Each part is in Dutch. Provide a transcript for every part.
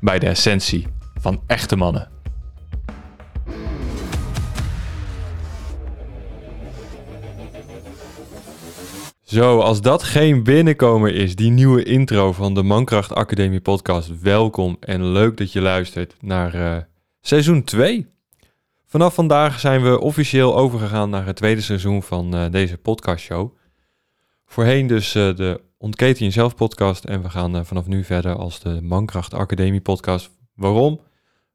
bij de essentie van echte mannen. Zo, als dat geen binnenkomen is, die nieuwe intro van de Mankracht Academie podcast. Welkom en leuk dat je luistert naar uh, seizoen 2. Vanaf vandaag zijn we officieel overgegaan naar het tweede seizoen van uh, deze podcastshow. Voorheen dus uh, de Ontketen Jezelf podcast en we gaan vanaf nu verder als de Mankracht Academie podcast. Waarom?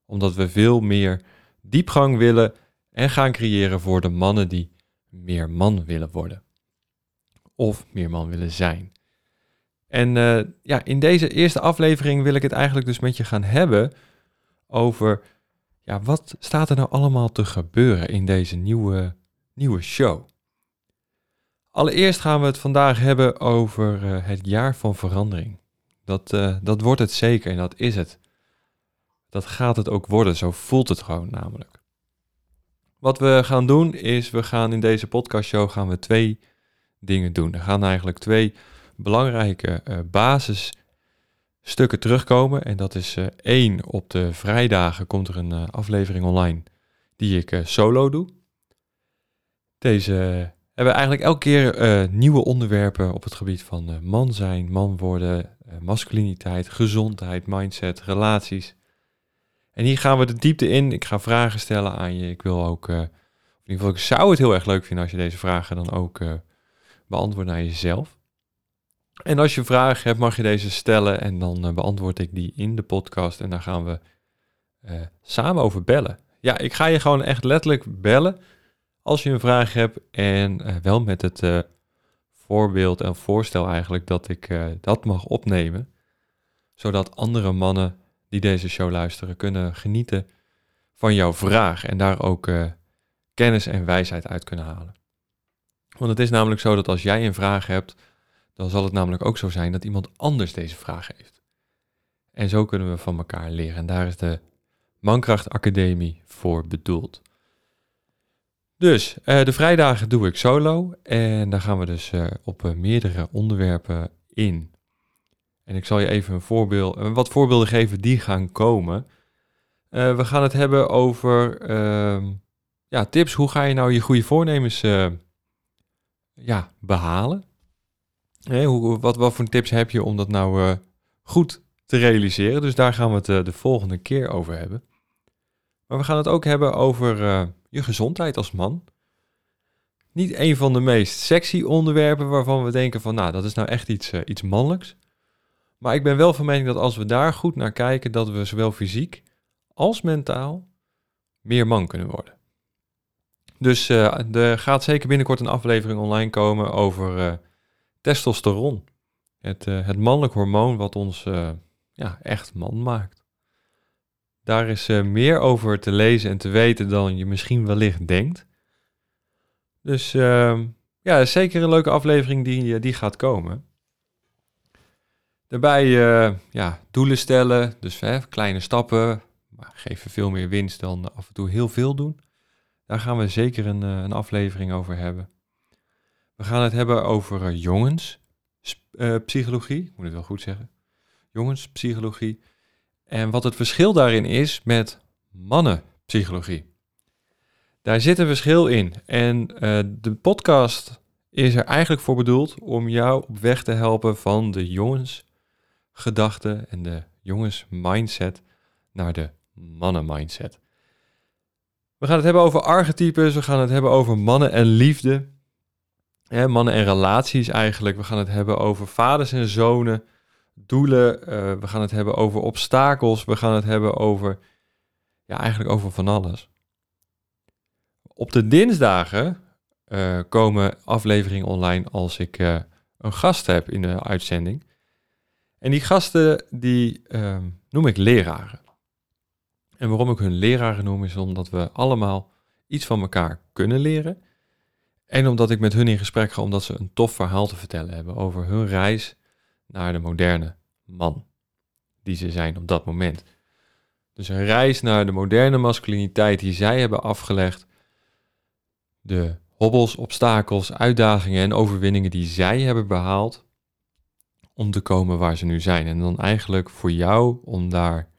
Omdat we veel meer diepgang willen en gaan creëren voor de mannen die meer man willen worden. Of meer man willen zijn. En uh, ja, in deze eerste aflevering wil ik het eigenlijk dus met je gaan hebben over ja, wat staat er nou allemaal te gebeuren in deze nieuwe, nieuwe show. Allereerst gaan we het vandaag hebben over uh, het jaar van verandering. Dat, uh, dat wordt het zeker en dat is het. Dat gaat het ook worden, zo voelt het gewoon namelijk. Wat we gaan doen is, we gaan in deze podcastshow gaan we twee dingen doen. Er gaan eigenlijk twee belangrijke uh, basisstukken terugkomen. En dat is één, op de vrijdagen komt er een aflevering online die ik solo doe. Deze hebben eigenlijk elke keer nieuwe onderwerpen op het gebied van man zijn, man worden, masculiniteit, gezondheid, mindset, relaties. En hier gaan we de diepte in. Ik ga vragen stellen aan je. Ik wil ook, uh, in ieder geval, ik zou het heel erg leuk vinden als je deze vragen dan ook uh, beantwoordt naar jezelf. En als je vragen hebt, mag je deze stellen en dan uh, beantwoord ik die in de podcast. En daar gaan we samen over bellen. Ja, ik ga je gewoon echt letterlijk bellen als je een vraag hebt. En wel met het voorbeeld en voorstel eigenlijk dat ik dat mag opnemen. Zodat andere mannen die deze show luisteren kunnen genieten van jouw vraag en daar ook kennis en wijsheid uit kunnen halen. Want het is namelijk zo dat als jij een vraag hebt, dan zal het namelijk ook zo zijn dat iemand anders deze vraag heeft. En zo kunnen we van elkaar leren. En daar is de Mankracht Academie voor bedoeld. Dus uh, de vrijdagen doe ik solo en daar gaan we dus uh, op meerdere onderwerpen in. En ik zal je even een voorbeeld, eh, wat voorbeelden geven die gaan komen. We gaan het hebben over uh, ja, tips. Hoe ga je nou je goede voornemens ja, behalen? hoe, wat, wat voor tips heb je om dat nou goed te realiseren? Dus daar gaan we het de volgende keer over hebben. Maar we gaan het ook hebben over je gezondheid als man. Niet een van de meest sexy onderwerpen waarvan we denken van, nou, dat is nou echt iets, iets mannelijks. Maar ik ben wel van mening dat als we daar goed naar kijken, dat we zowel fysiek als mentaal meer man kunnen worden. Dus uh, er gaat zeker binnenkort een aflevering online komen over testosteron. Het, het mannelijk hormoon wat ons ja, echt man maakt. Daar is meer over te lezen en te weten dan je misschien wellicht denkt. Dus ehm, ja, zeker een leuke aflevering die, die gaat komen. Daarbij uh, ja, doelen stellen, dus hè, kleine stappen, maar geven veel meer winst dan af en toe heel veel doen. Daar gaan we zeker een, een aflevering over hebben. We gaan het hebben over uh, jongenspsychologie, ik moet het wel goed zeggen. Jongenspsychologie. En wat het verschil daarin is met mannenpsychologie. Daar zit een verschil in. En de podcast is er eigenlijk voor bedoeld om jou op weg te helpen van de jongens gedachte en de jongens mindset naar de mannen mindset. We gaan het hebben over archetypes, we gaan het hebben over mannen en liefde. Hè, mannen en relaties eigenlijk. We gaan het hebben over vaders en zonen, doelen. eh, we gaan het hebben over obstakels. We gaan het hebben over, ja, eigenlijk over van alles. Op de dinsdagen eh, komen afleveringen online als ik eh, een gast heb in de uitzending. En die gasten, die ehm, noem ik leraren. En waarom ik hun leraren noem, is omdat we allemaal iets van elkaar kunnen leren. En omdat ik met hun in gesprek ga, omdat ze een tof verhaal te vertellen hebben over hun reis naar de moderne man. Die ze zijn op dat moment. Dus een reis naar de moderne masculiniteit die zij hebben afgelegd. De hobbels, obstakels, uitdagingen en overwinningen die zij hebben behaald. Om te komen waar ze nu zijn. En dan eigenlijk voor jou om daar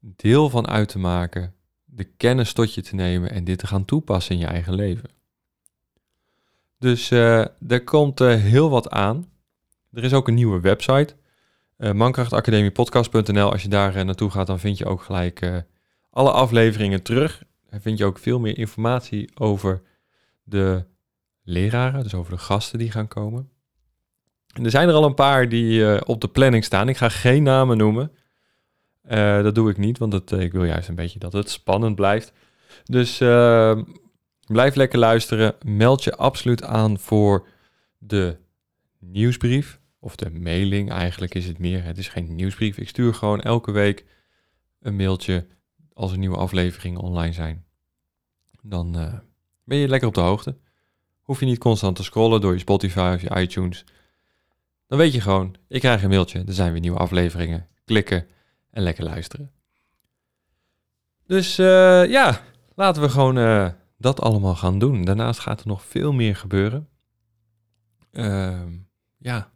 deel van uit te maken. De kennis tot je te nemen en dit te gaan toepassen in je eigen leven. Dus eh, er komt eh, heel wat aan. Er is ook een nieuwe website. eh mankrachtacademiepodcast.nl. Als je daar eh, naartoe gaat, dan vind je ook gelijk eh, alle afleveringen terug. En vind je ook veel meer informatie over de leraren, dus over de gasten die gaan komen. En er zijn er al een paar die op de planning staan. Ik ga geen namen noemen. Dat doe ik niet, want het, ik wil juist een beetje dat het spannend blijft. Dus eh, blijf lekker luisteren. Meld je absoluut aan voor de nieuwsbrief. Of de mailing, eigenlijk is het meer. Het is geen nieuwsbrief. Ik stuur gewoon elke week een mailtje als er nieuwe afleveringen online zijn. Dan eh, ben je lekker op de hoogte. Hoef je niet constant te scrollen door je Spotify of je iTunes. Dan weet je gewoon, ik krijg een mailtje, er zijn weer nieuwe afleveringen. Klikken en lekker luisteren. Dus eh, ja, laten we gewoon eh, dat allemaal gaan doen. Daarnaast gaat er nog veel meer gebeuren. Ehm, ja,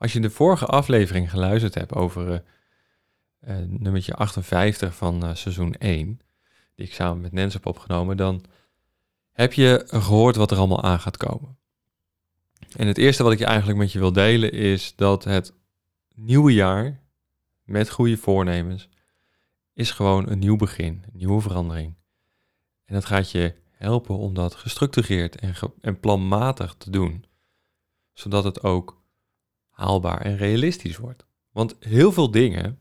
als je de vorige aflevering geluisterd hebt over eh eh, nummertje 58 van eh, seizoen 1, die ik samen met Nens heb opgenomen, dan heb je gehoord wat er allemaal aan gaat komen. En het eerste wat ik je eigenlijk met je wil delen is dat het nieuwe jaar met goede voornemens is gewoon een nieuw begin, een nieuwe verandering. En dat gaat je helpen om dat gestructureerd en, en planmatig te doen, zodat het ook haalbaar en realistisch wordt. Want heel veel dingen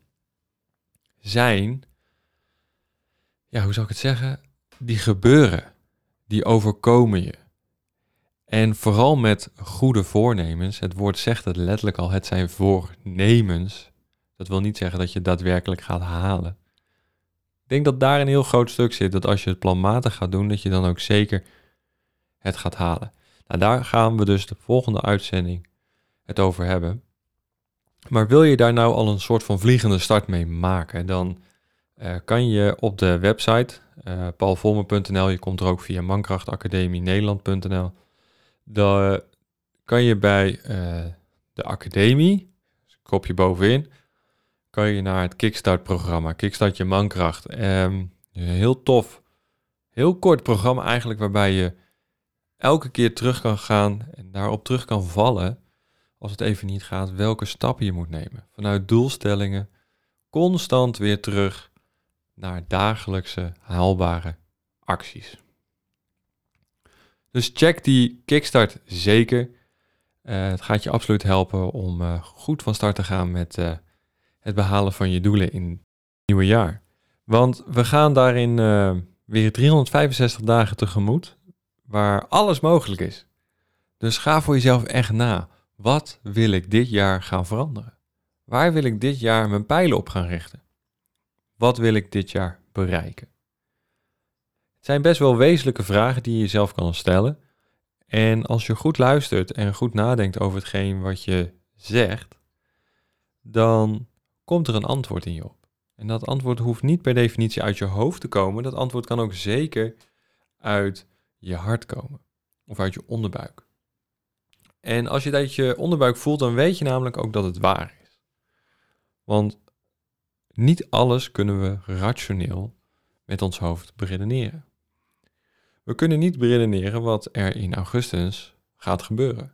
zijn, ja, hoe zou ik het zeggen, die gebeuren, die overkomen je. En vooral met goede voornemens, het woord zegt het letterlijk al, het zijn voornemens. Dat wil niet zeggen dat je daadwerkelijk gaat halen. Ik denk dat daar een heel groot stuk zit, dat als je het planmatig gaat doen, dat je dan ook zeker het gaat halen. Nou, daar gaan we dus de volgende uitzending het over hebben. Maar wil je daar nou al een soort van vliegende start mee maken, dan eh, kan je op de website uh, paulvolmer.nl, je komt er ook via mankrachtacademienederland.nl, dan kan je bij uh, de academie, dus kopje bovenin, kan je naar het Kickstart-programma, Kickstart je mankracht. Um, heel tof, heel kort programma eigenlijk, waarbij je elke keer terug kan gaan en daarop terug kan vallen, als het even niet gaat, welke stappen je moet nemen. Vanuit doelstellingen, constant weer terug naar dagelijkse haalbare acties. Dus check die kickstart zeker. Uh, het gaat je absoluut helpen om uh, goed van start te gaan met uh, het behalen van je doelen in het nieuwe jaar. Want we gaan daarin weer 365 dagen tegemoet, waar alles mogelijk is. Dus ga voor jezelf echt na. Wat wil ik dit jaar gaan veranderen? Waar wil ik dit jaar mijn pijlen op gaan richten? Wat wil ik dit jaar bereiken? Het zijn best wel wezenlijke vragen die je jezelf kan stellen. En als je goed luistert en goed nadenkt over hetgeen wat je zegt, dan komt er een antwoord in je op. En dat antwoord hoeft niet per definitie uit je hoofd te komen. Dat antwoord kan ook zeker uit je hart komen of uit je onderbuik. En als je dat je onderbuik voelt, dan weet je namelijk ook dat het waar is. Want niet alles kunnen we rationeel met ons hoofd beredeneren. We kunnen niet beredeneren wat er in augustus gaat gebeuren.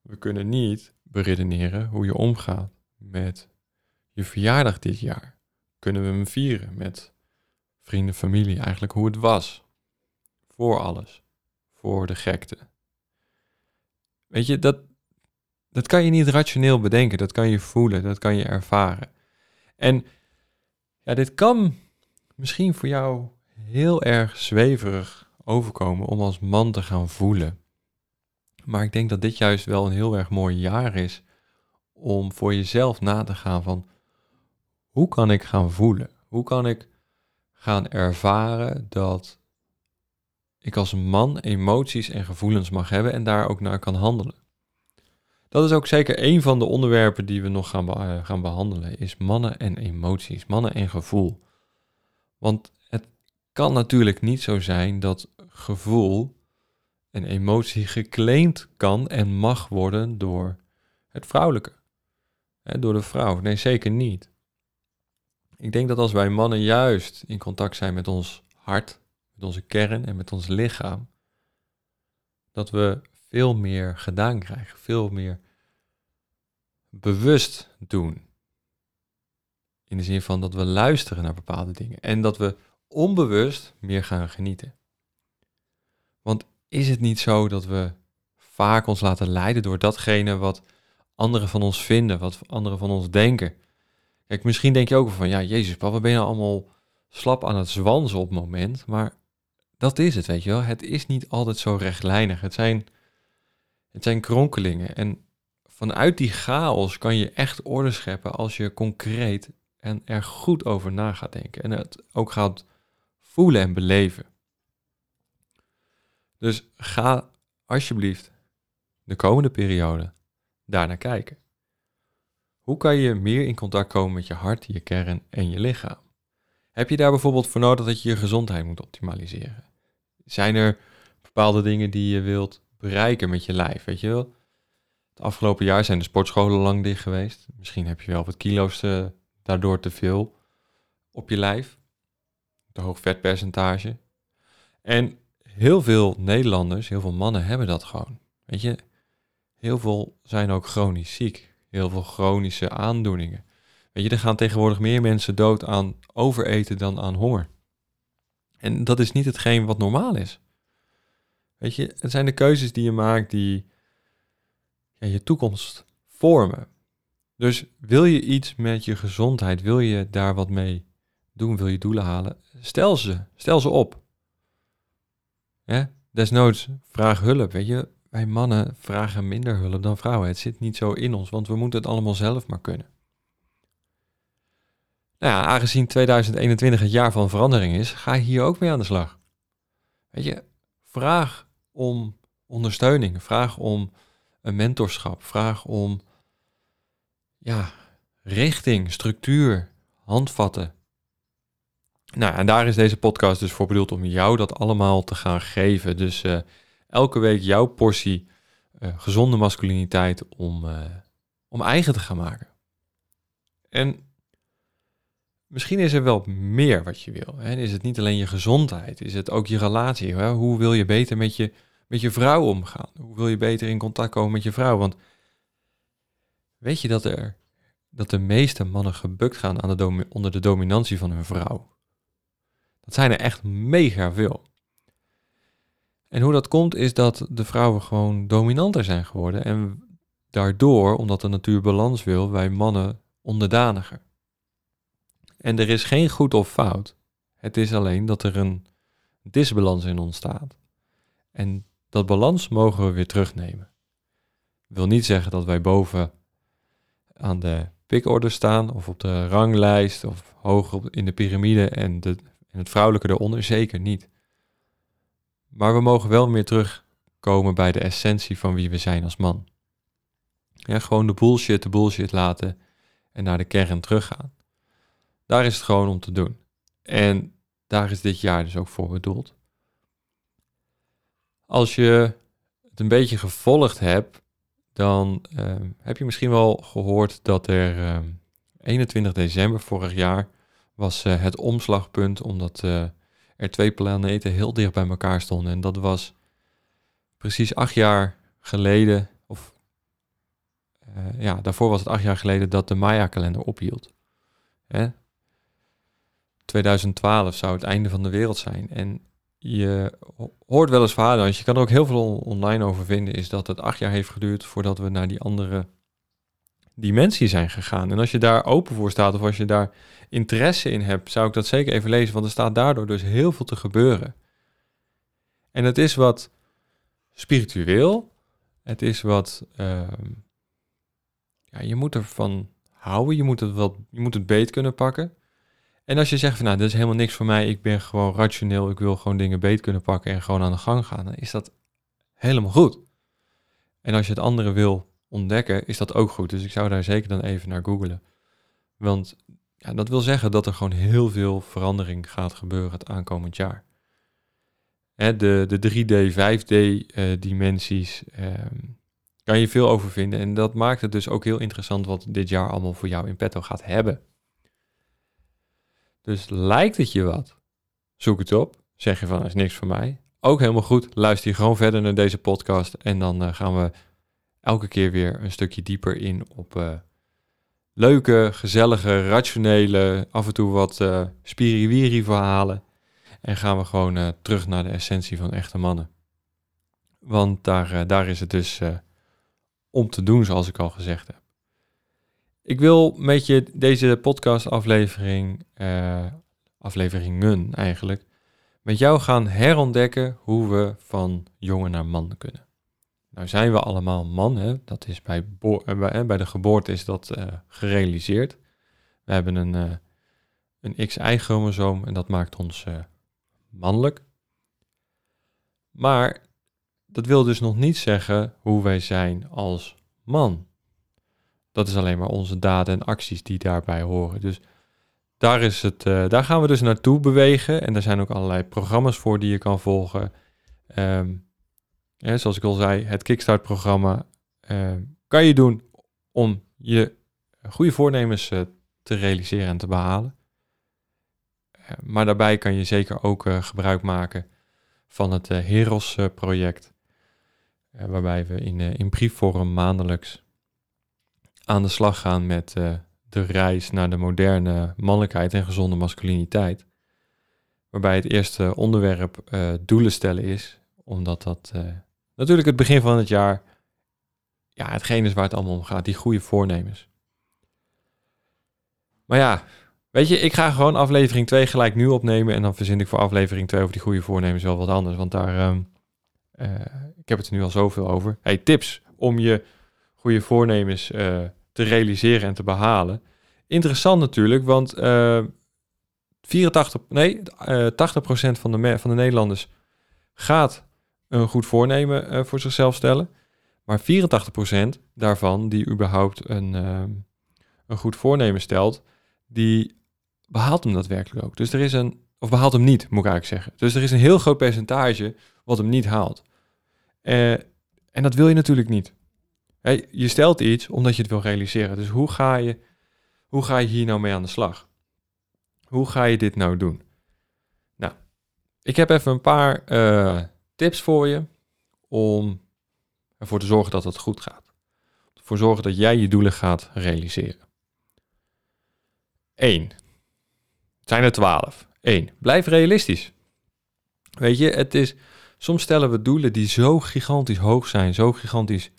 We kunnen niet beredeneren hoe je omgaat met je verjaardag dit jaar. Kunnen we hem vieren met vrienden, familie, eigenlijk hoe het was. Voor alles. Voor de gekte. Weet je, dat, dat kan je niet rationeel bedenken. Dat kan je voelen, dat kan je ervaren. En ja, dit kan misschien voor jou heel erg zweverig overkomen om als man te gaan voelen. Maar ik denk dat dit juist wel een heel erg mooi jaar is om voor jezelf na te gaan van hoe kan ik gaan voelen? Hoe kan ik gaan ervaren dat ik als man emoties en gevoelens mag hebben en daar ook naar kan handelen? Dat is ook zeker een van de onderwerpen die we nog gaan, eh, gaan behandelen, is mannen en emoties, mannen en gevoel. Want het kan natuurlijk niet zo zijn dat gevoel en emotie geclaimd kan en mag worden door het vrouwelijke. Door de vrouw. Nee, zeker niet. Ik denk dat als wij mannen juist in contact zijn met ons hart, met onze kern en met ons lichaam, dat we veel meer gedaan krijgen, veel meer bewust doen. In de zin van dat we luisteren naar bepaalde dingen en dat we onbewust meer gaan genieten. Want is het niet zo dat we vaak ons laten leiden door datgene wat anderen van ons vinden, wat anderen van ons denken? Kijk, misschien denk je ook van, ja, Jezus, papa, ben je nou allemaal slap aan het zwansen op het moment? Maar dat is het, weet je wel. Het is niet altijd zo rechtlijnig. Het zijn, het zijn kronkelingen. En vanuit die chaos kan je echt orde scheppen als je concreet en er goed over na gaat denken. En het ook gaat voelen en beleven. Dus ga alsjeblieft de komende periode daarnaar kijken. Hoe kan je meer in contact komen met je hart, je kern en je lichaam? Heb je daar bijvoorbeeld voor nodig dat je je gezondheid moet optimaliseren? Zijn er bepaalde dingen die je wilt bereiken met je lijf? Weet je wel? Het afgelopen jaar zijn de sportscholen lang dicht geweest. Misschien heb je wel wat kilo's uh, daardoor te veel op je lijf. Te hoog vetpercentage. En heel veel Nederlanders, heel veel mannen hebben dat gewoon. Weet je, heel veel zijn ook chronisch ziek. Heel veel chronische aandoeningen. Weet je, er gaan tegenwoordig meer mensen dood aan overeten dan aan honger. En dat is niet hetgeen wat normaal is. Weet je, het zijn de keuzes die je maakt die je toekomst vormen. Dus wil je iets met je gezondheid, wil je daar wat mee doen, wil je doelen halen, stel ze, stel ze op. Desnoods vraag hulp, weet je. Wij mannen vragen minder hulp dan vrouwen. Het zit niet zo in ons, want we moeten het allemaal zelf maar kunnen. Nou ja, aangezien 2021 het jaar van verandering is, ga hier ook mee aan de slag. Weet je, vraag om ondersteuning, vraag om een mentorschap, vraag om ja, richting, structuur, handvatten. Nou, en daar is deze podcast dus voor bedoeld om jou dat allemaal te gaan geven. Dus uh, elke week jouw portie uh, gezonde masculiniteit om, uh, om eigen te gaan maken. En misschien is er wel meer wat je wil. Hè? Is het niet alleen je gezondheid? Is het ook je relatie? Hè? Hoe wil je beter met je, met je vrouw omgaan? Hoe wil je beter in contact komen met je vrouw? Want weet je dat, er, dat de meeste mannen gebukt gaan aan de onder de dominantie van hun vrouw? Dat zijn er echt mega veel. En hoe dat komt is dat de vrouwen gewoon dominanter zijn geworden. En daardoor, omdat de natuur balans wil, wij mannen onderdaniger. En er is geen goed of fout. Het is alleen dat er een disbalans in ontstaat. En dat balans mogen we weer terugnemen. Wil niet zeggen dat wij boven aan de pikorde staan of op de ranglijst of hoger in de piramide en, de, het vrouwelijke eronder, zeker niet. Maar we mogen wel meer terugkomen bij de essentie van wie we zijn als man. Ja, gewoon de bullshit de bullshit laten en naar de kern teruggaan. Daar is het gewoon om te doen. En daar is dit jaar dus ook voor bedoeld. Als je het een beetje gevolgd hebt, dan ehm, heb je misschien wel gehoord dat er 21 ehm, december vorig jaar was uh, het omslagpunt, omdat uh, er twee planeten heel dicht bij elkaar stonden. En dat was precies acht jaar geleden, of uh, ja, daarvoor was het acht jaar geleden dat de Maya-kalender ophield. Hè? 2012 zou het einde van de wereld zijn. En je hoort wel eens verhalen, want je kan er ook heel veel online over vinden, is dat het acht jaar heeft geduurd voordat we naar die andere dimensie zijn gegaan. En als je daar open voor staat of als je daar interesse in hebt, zou ik dat zeker even lezen, want er staat daardoor dus heel veel te gebeuren. En het is wat spiritueel, het is wat, ehm, ja, je moet ervan houden, je moet het, wel, je moet het beet kunnen pakken. En als je zegt van nou, dit is helemaal niks voor mij, ik ben gewoon rationeel, ik wil gewoon dingen beet kunnen pakken en gewoon aan de gang gaan, dan is dat helemaal goed. En als je het andere wil ontdekken, is dat ook goed. Dus ik zou daar zeker dan even naar googlen. Want ja, dat wil zeggen dat er gewoon heel veel verandering gaat gebeuren het aankomend jaar. Hè, de, de 3D, 5D-dimensies uh, ehm, kan je veel over vinden. En dat maakt het dus ook heel interessant wat dit jaar allemaal voor jou in petto gaat hebben. Dus lijkt het je wat? Zoek het op. Zeg je van, dat is niks voor mij. Ook helemaal goed. Luister je gewoon verder naar deze podcast. En dan uh, gaan we elke keer weer een stukje dieper in op uh, leuke, gezellige, rationele, af en toe wat uh, spiriwiri verhalen. En gaan we gewoon terug naar de essentie van echte mannen. Want daar, daar is het dus om te doen, zoals ik al gezegd heb. Ik wil met je deze podcastaflevering, uh, afleveringen eigenlijk, met jou gaan herontdekken hoe we van jongen naar man kunnen. Nou zijn we allemaal man, hè? dat is bij, uh, bij de geboorte is dat uh, gerealiseerd. We hebben een, uh, een XY-chromosoom en dat maakt ons mannelijk. Maar dat wil dus nog niet zeggen hoe wij zijn als man. Dat is alleen maar onze daden en acties die daarbij horen. Dus daar, is het, uh, daar gaan we dus naartoe bewegen. En er zijn ook allerlei programma's voor die je kan volgen. Um, zoals ik al zei, het Kickstart-programma uh, kan je doen om je goede voornemens uh, te realiseren en te behalen. maar daarbij kan je zeker ook gebruik maken van het Heros-project. waarbij we in, in briefvorm maandelijks aan de slag gaan met uh, de reis naar de moderne mannelijkheid en gezonde masculiniteit. Waarbij het eerste onderwerp uh, doelen stellen is, omdat dat uh, natuurlijk het begin van het jaar ja, hetgeen is waar het allemaal om gaat, die goede voornemens. Maar ja, weet je, ik ga gewoon aflevering 2 gelijk nu opnemen en dan verzin ik voor aflevering 2 over die goede voornemens wel wat anders, want daar, uh, ik heb het er nu al zoveel over. Hey, tips om je goede voornemens uh, te realiseren en te behalen. Interessant natuurlijk, want uh, 84, nee, uh, 80% van de, van de Nederlanders gaat een goed voornemen voor zichzelf stellen. Maar 84% daarvan die überhaupt een, een goed voornemen stelt, die behaalt hem daadwerkelijk ook. Dus er is een, of behaalt hem niet, moet ik eigenlijk zeggen. Dus er is een heel groot percentage wat hem niet haalt. En dat wil je natuurlijk niet je stelt iets omdat je het wil realiseren. Dus hoe ga je, hoe ga je hier nou mee aan de slag? Hoe ga je dit nou doen? Nou, ik heb even een paar uh, tips voor je om ervoor te zorgen dat het goed gaat. Ervoor zorgen dat jij je doelen gaat realiseren. 1. Het zijn er 12. 1. Blijf realistisch. Weet je, het is, soms stellen we doelen die zo gigantisch hoog zijn, zo gigantisch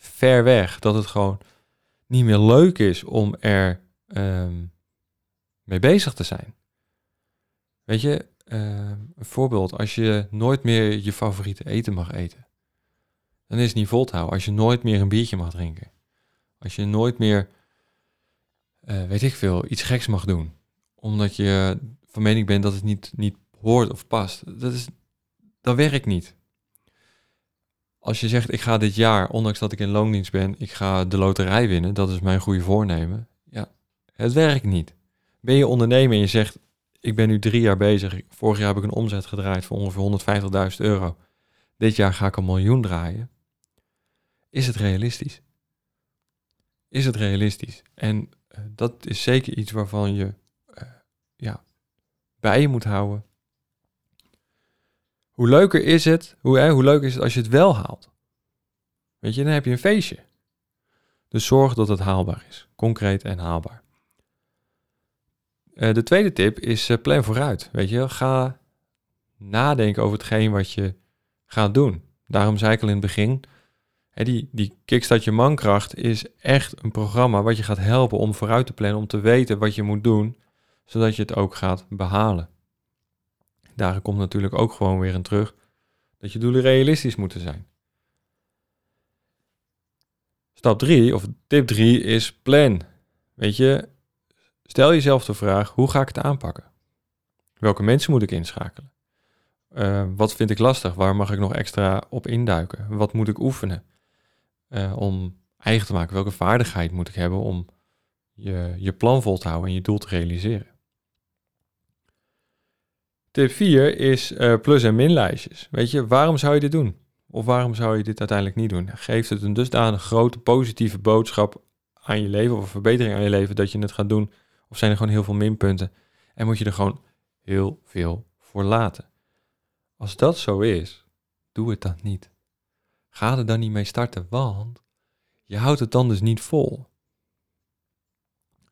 ver weg. Dat het gewoon niet meer leuk is om er ehm, mee bezig te zijn. Weet je, ehm, een voorbeeld. Als je nooit meer je favoriete eten mag eten. Dan is het niet vol te houden. Als je nooit meer een biertje mag drinken. Als je nooit meer, uh, weet ik veel, iets geks mag doen. Omdat je van mening bent dat het niet, niet hoort of past. Dat, is, dat werkt niet als je zegt, ik ga dit jaar, ondanks dat ik in loondienst ben, ik ga de loterij winnen, dat is mijn goede voornemen. Ja, het werkt niet. Ben je ondernemer en je zegt, ik ben nu drie jaar bezig, vorig jaar heb ik een omzet gedraaid voor ongeveer 150.000 euro. Dit jaar ga ik een miljoen draaien. Is het realistisch? Is het realistisch? En uh, dat is zeker iets waarvan je uh, ja, bij je moet houden hoe leuker is het, hoe, hoe leuk is het als je het wel haalt? Weet je, dan heb je een feestje. Dus zorg dat het haalbaar is. Concreet en haalbaar. Eh, de tweede tip is uh, plan vooruit. Weet je, ga nadenken over hetgeen wat je gaat doen. Daarom zei ik al in het begin, hè, die, die Kickstart Je Mankracht is echt een programma wat je gaat helpen om vooruit te plannen, om te weten wat je moet doen, zodat je het ook gaat behalen. Daar komt natuurlijk ook gewoon weer in terug dat je doelen realistisch moeten zijn. Stap 3 of tip 3 is plan. Weet je, stel jezelf de vraag: hoe ga ik het aanpakken? Welke mensen moet ik inschakelen? Uh, wat vind ik lastig? Waar mag ik nog extra op induiken? Wat moet ik oefenen uh, om eigen te maken? Welke vaardigheid moet ik hebben om je, je plan vol te houden en je doel te realiseren? Tip 4 is uh, plus- en minlijstjes. Weet je, waarom zou je dit doen? Of waarom zou je dit uiteindelijk niet doen? Geeft het een dusdanig grote positieve boodschap aan je leven of een verbetering aan je leven dat je het gaat doen? Of zijn er gewoon heel veel minpunten en moet je er gewoon heel veel voor laten? Als dat zo is, doe het dan niet. Ga er dan niet mee starten, want je houdt het dan dus niet vol.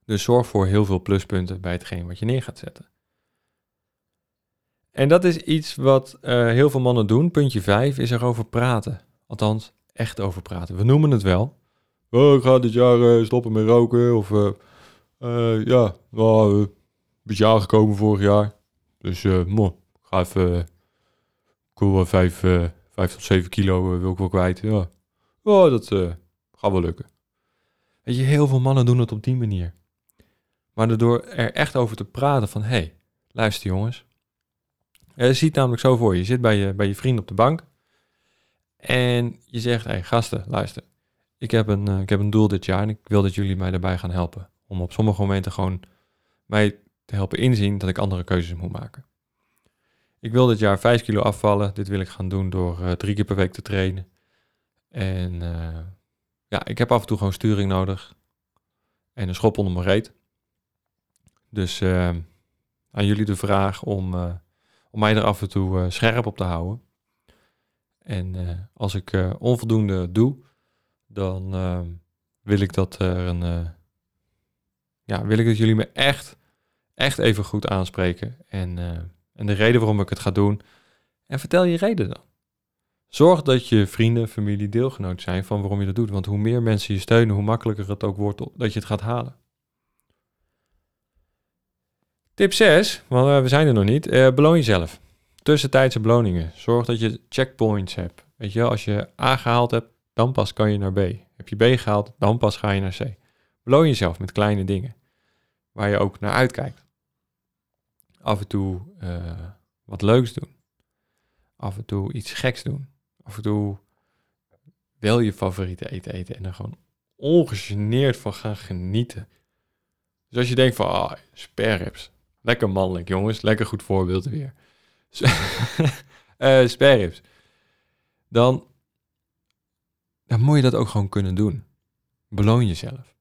Dus zorg voor heel veel pluspunten bij hetgeen wat je neer gaat zetten. En dat is iets wat uh, heel veel mannen doen. Puntje 5 is erover praten. Althans, echt over praten. We noemen het wel. Oh, ik ga dit jaar uh, stoppen met roken. Of uh, ja, nou, een beetje aangekomen vorig jaar. Dus mo, ik ga even cool, 5, 5 tot 7 kilo wil ik wel kwijt. Ja, oh, dat gaat wel lukken. Weet je, heel veel mannen doen het op die manier. Maar door er echt over te praten van... hé, hey, luister jongens je ziet namelijk zo voor je. Je zit bij je, bij je vriend op de bank. En je zegt, hé hey, gasten, luister. Ik heb, een, uh, ik heb een doel dit jaar en ik wil dat jullie mij daarbij gaan helpen. Om op sommige momenten gewoon mij te helpen inzien dat ik andere keuzes moet maken. Ik wil dit jaar 5 kilo afvallen. Dit wil ik gaan doen door uh, drie keer per week te trainen. En ja, ik heb af en toe gewoon sturing nodig. En een schop onder mijn reet. Dus aan jullie de vraag om om mij er af en toe uh, scherp op te houden. En uh, als ik uh, onvoldoende doe, dan wil ik dat er een. ja, wil ik jullie me echt, echt even goed aanspreken. En, en de reden waarom ik het ga doen. En vertel je reden dan. Zorg dat je vrienden, familie, deelgenoot zijn van waarom je dat doet. Want hoe meer mensen je steunen, hoe makkelijker het ook wordt dat je het gaat halen. Tip 6, want uh, we zijn er nog niet. Uh, beloon jezelf. Tussentijdse beloningen. Zorg dat je checkpoints hebt. Weet je, als je A gehaald hebt, dan pas kan je naar B. Heb je B gehaald, dan pas ga je naar C. Beloon jezelf met kleine dingen. Waar je ook naar uitkijkt. Af en toe uh, wat leuks doen. Af en toe iets geks doen. Af en toe wel je favoriete eten eten en er gewoon ongegeneerd van gaan genieten. Dus als je denkt van, ah, sperrips, Lekker mannelijk, jongens. Lekker goed voorbeeld weer. uh, sperrips. Dan, dan moet je dat ook gewoon kunnen doen. Beloon jezelf.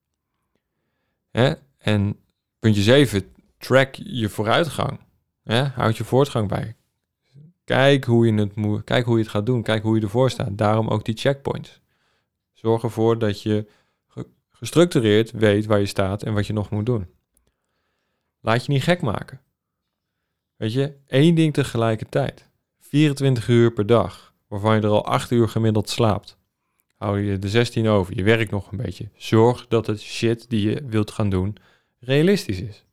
Hè? En puntje 7, track je vooruitgang. Hè? Houd je voortgang bij. Kijk hoe, je het moet, kijk hoe je het gaat doen. Kijk hoe je ervoor staat. Daarom ook die checkpoints. Zorg ervoor dat je gestructureerd weet waar je staat en wat je nog moet doen. Laat je niet gek maken. Weet je, één ding tegelijkertijd. 24 uur per dag, waarvan je er al 8 uur gemiddeld slaapt. Hou je de 16 over, je werkt nog een beetje. Zorg dat het shit die je wilt gaan doen realistisch is.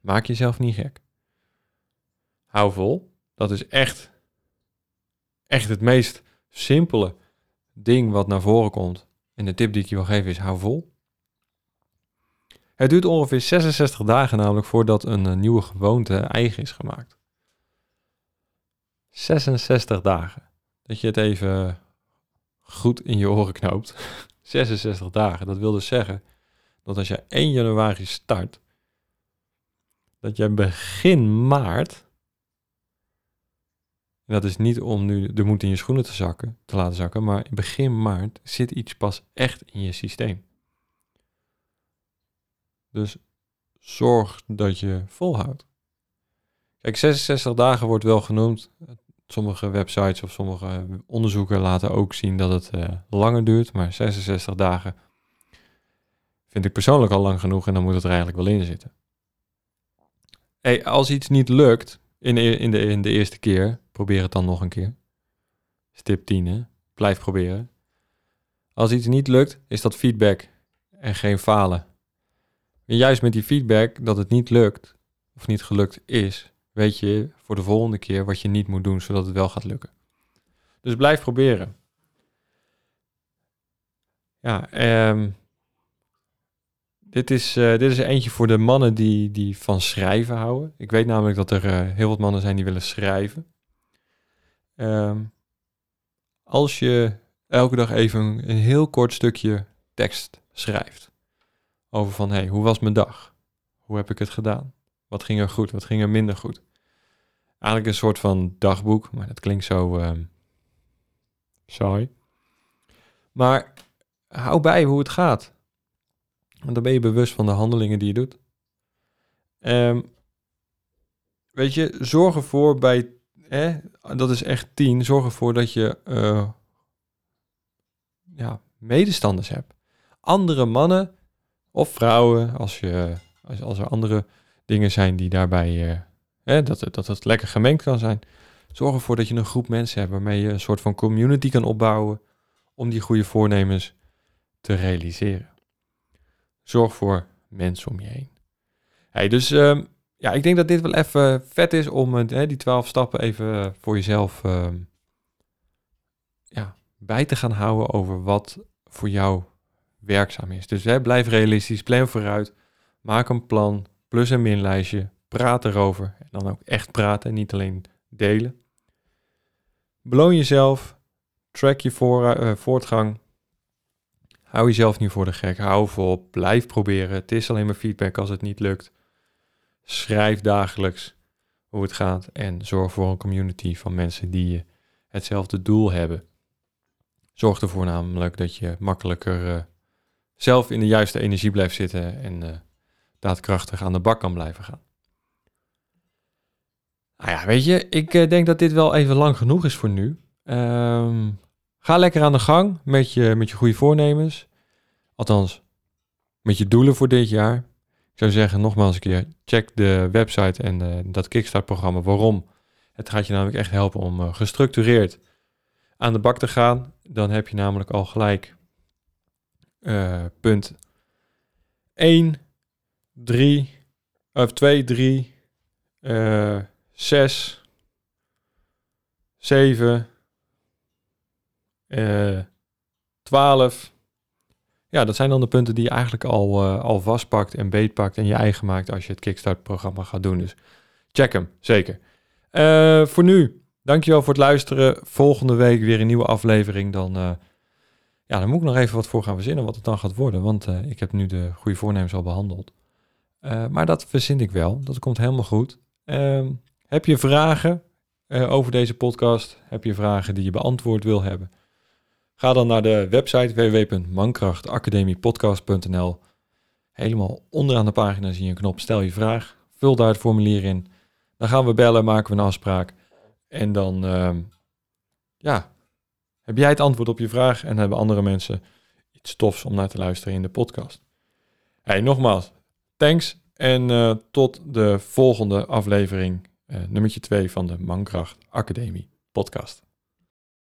Maak jezelf niet gek. Hou vol. Dat is echt, echt het meest simpele ding wat naar voren komt. En de tip die ik je wil geven is: hou vol. Het duurt ongeveer 66 dagen namelijk voordat een eh, nieuwe gewoonte eigen is gemaakt. 66 dagen. Dat je het even goed in je oren knoopt. 66 dagen. Dat wil dus zeggen dat als je 1 januari start, dat je begin maart, en dat is niet om nu de moed in je schoenen te, zakken, te laten zakken, maar begin maart zit iets pas echt in je systeem. Dus zorg dat je volhoudt. Kijk, 66 dagen wordt wel genoemd. Sommige websites of sommige onderzoeken laten ook zien dat het uh, langer duurt. Maar 66 dagen vind ik persoonlijk al lang genoeg en dan moet het er eigenlijk wel in zitten. hey, als iets niet lukt in de, in, de, in de eerste keer, probeer het dan nog een keer. Stip 10, hè? Blijf proberen. Als iets niet lukt, is dat feedback en geen falen. Juist met die feedback dat het niet lukt, of niet gelukt is, weet je voor de volgende keer wat je niet moet doen, zodat het wel gaat lukken. Dus blijf proberen. Ja, um, dit, is, uh, dit is eentje voor de mannen die, die van schrijven houden. Ik weet namelijk dat er uh, heel wat mannen zijn die willen schrijven. Um, als je elke dag even een heel kort stukje tekst schrijft. Over van, hey, hoe was mijn dag? Hoe heb ik het gedaan? Wat ging er goed? Wat ging er minder goed? Eigenlijk een soort van dagboek, maar dat klinkt zo um, saai. Maar hou bij hoe het gaat. Want dan ben je bewust van de handelingen die je doet. Um, weet je, zorg ervoor bij, hè, dat is echt tien, zorg ervoor dat je uh, ja, medestanders hebt. Andere mannen of vrouwen, als, je, als, als er andere dingen zijn die daarbij, hè, dat, dat het lekker gemengd kan zijn. Zorg ervoor dat je een groep mensen hebt waarmee je een soort van community kan opbouwen om die goede voornemens te realiseren. Zorg voor mensen om je heen. Hey, dus um, ja, ik denk dat dit wel even vet is om uh, die twaalf stappen even voor jezelf uh, ja, bij te gaan houden over wat voor jou werkzaam is. Dus hè, blijf realistisch, plan vooruit, maak een plan, plus- en minlijstje, praat erover. En dan ook echt praten, niet alleen delen. Beloon jezelf, track je uh, voortgang. Hou jezelf niet voor de gek, hou vol, blijf proberen. Het is alleen maar feedback als het niet lukt. Schrijf dagelijks hoe het gaat en zorg voor een community van mensen die hetzelfde doel hebben. Zorg ervoor namelijk dat je makkelijker uh, zelf in de juiste energie blijft zitten en uh, daadkrachtig aan de bak kan blijven gaan. Nou ja, weet je, ik uh, denk dat dit wel even lang genoeg is voor nu. Um, ga lekker aan de gang met je, met je goede voornemens. Althans, met je doelen voor dit jaar. Ik zou zeggen, nogmaals een keer, check de website en uh, dat Kickstart-programma. Waarom? Het gaat je namelijk echt helpen om gestructureerd aan de bak te gaan. Dan heb je namelijk al gelijk uh, punt 1, 3, of 2, 3, 6, 7, 12. Ja, dat zijn dan de punten die je eigenlijk al, uh, al vastpakt en beetpakt en je eigen maakt als je het Kickstart-programma gaat doen. Dus check hem, zeker. Uh, voor nu, dankjewel voor het luisteren. Volgende week weer een nieuwe aflevering. Dan, uh, ja, dan moet ik nog even wat voor gaan verzinnen wat het dan gaat worden. Want ik heb nu de goede voornemens al behandeld. maar dat verzin ik wel. Dat komt helemaal goed. Ehm, heb je vragen over deze podcast? Heb je vragen die je beantwoord wil hebben? Ga dan naar de website www.mankrachtacademiepodcast.nl. Helemaal onderaan de pagina zie je een knop Stel je vraag. Vul daar het formulier in. Dan gaan we bellen, maken we een afspraak. En dan uh, ja, heb jij het antwoord op je vraag en hebben andere mensen iets tofs om naar te luisteren in de podcast. Hey, nogmaals, thanks en uh, tot de volgende aflevering, uh, nummertje 2 van de Mankracht Academie podcast.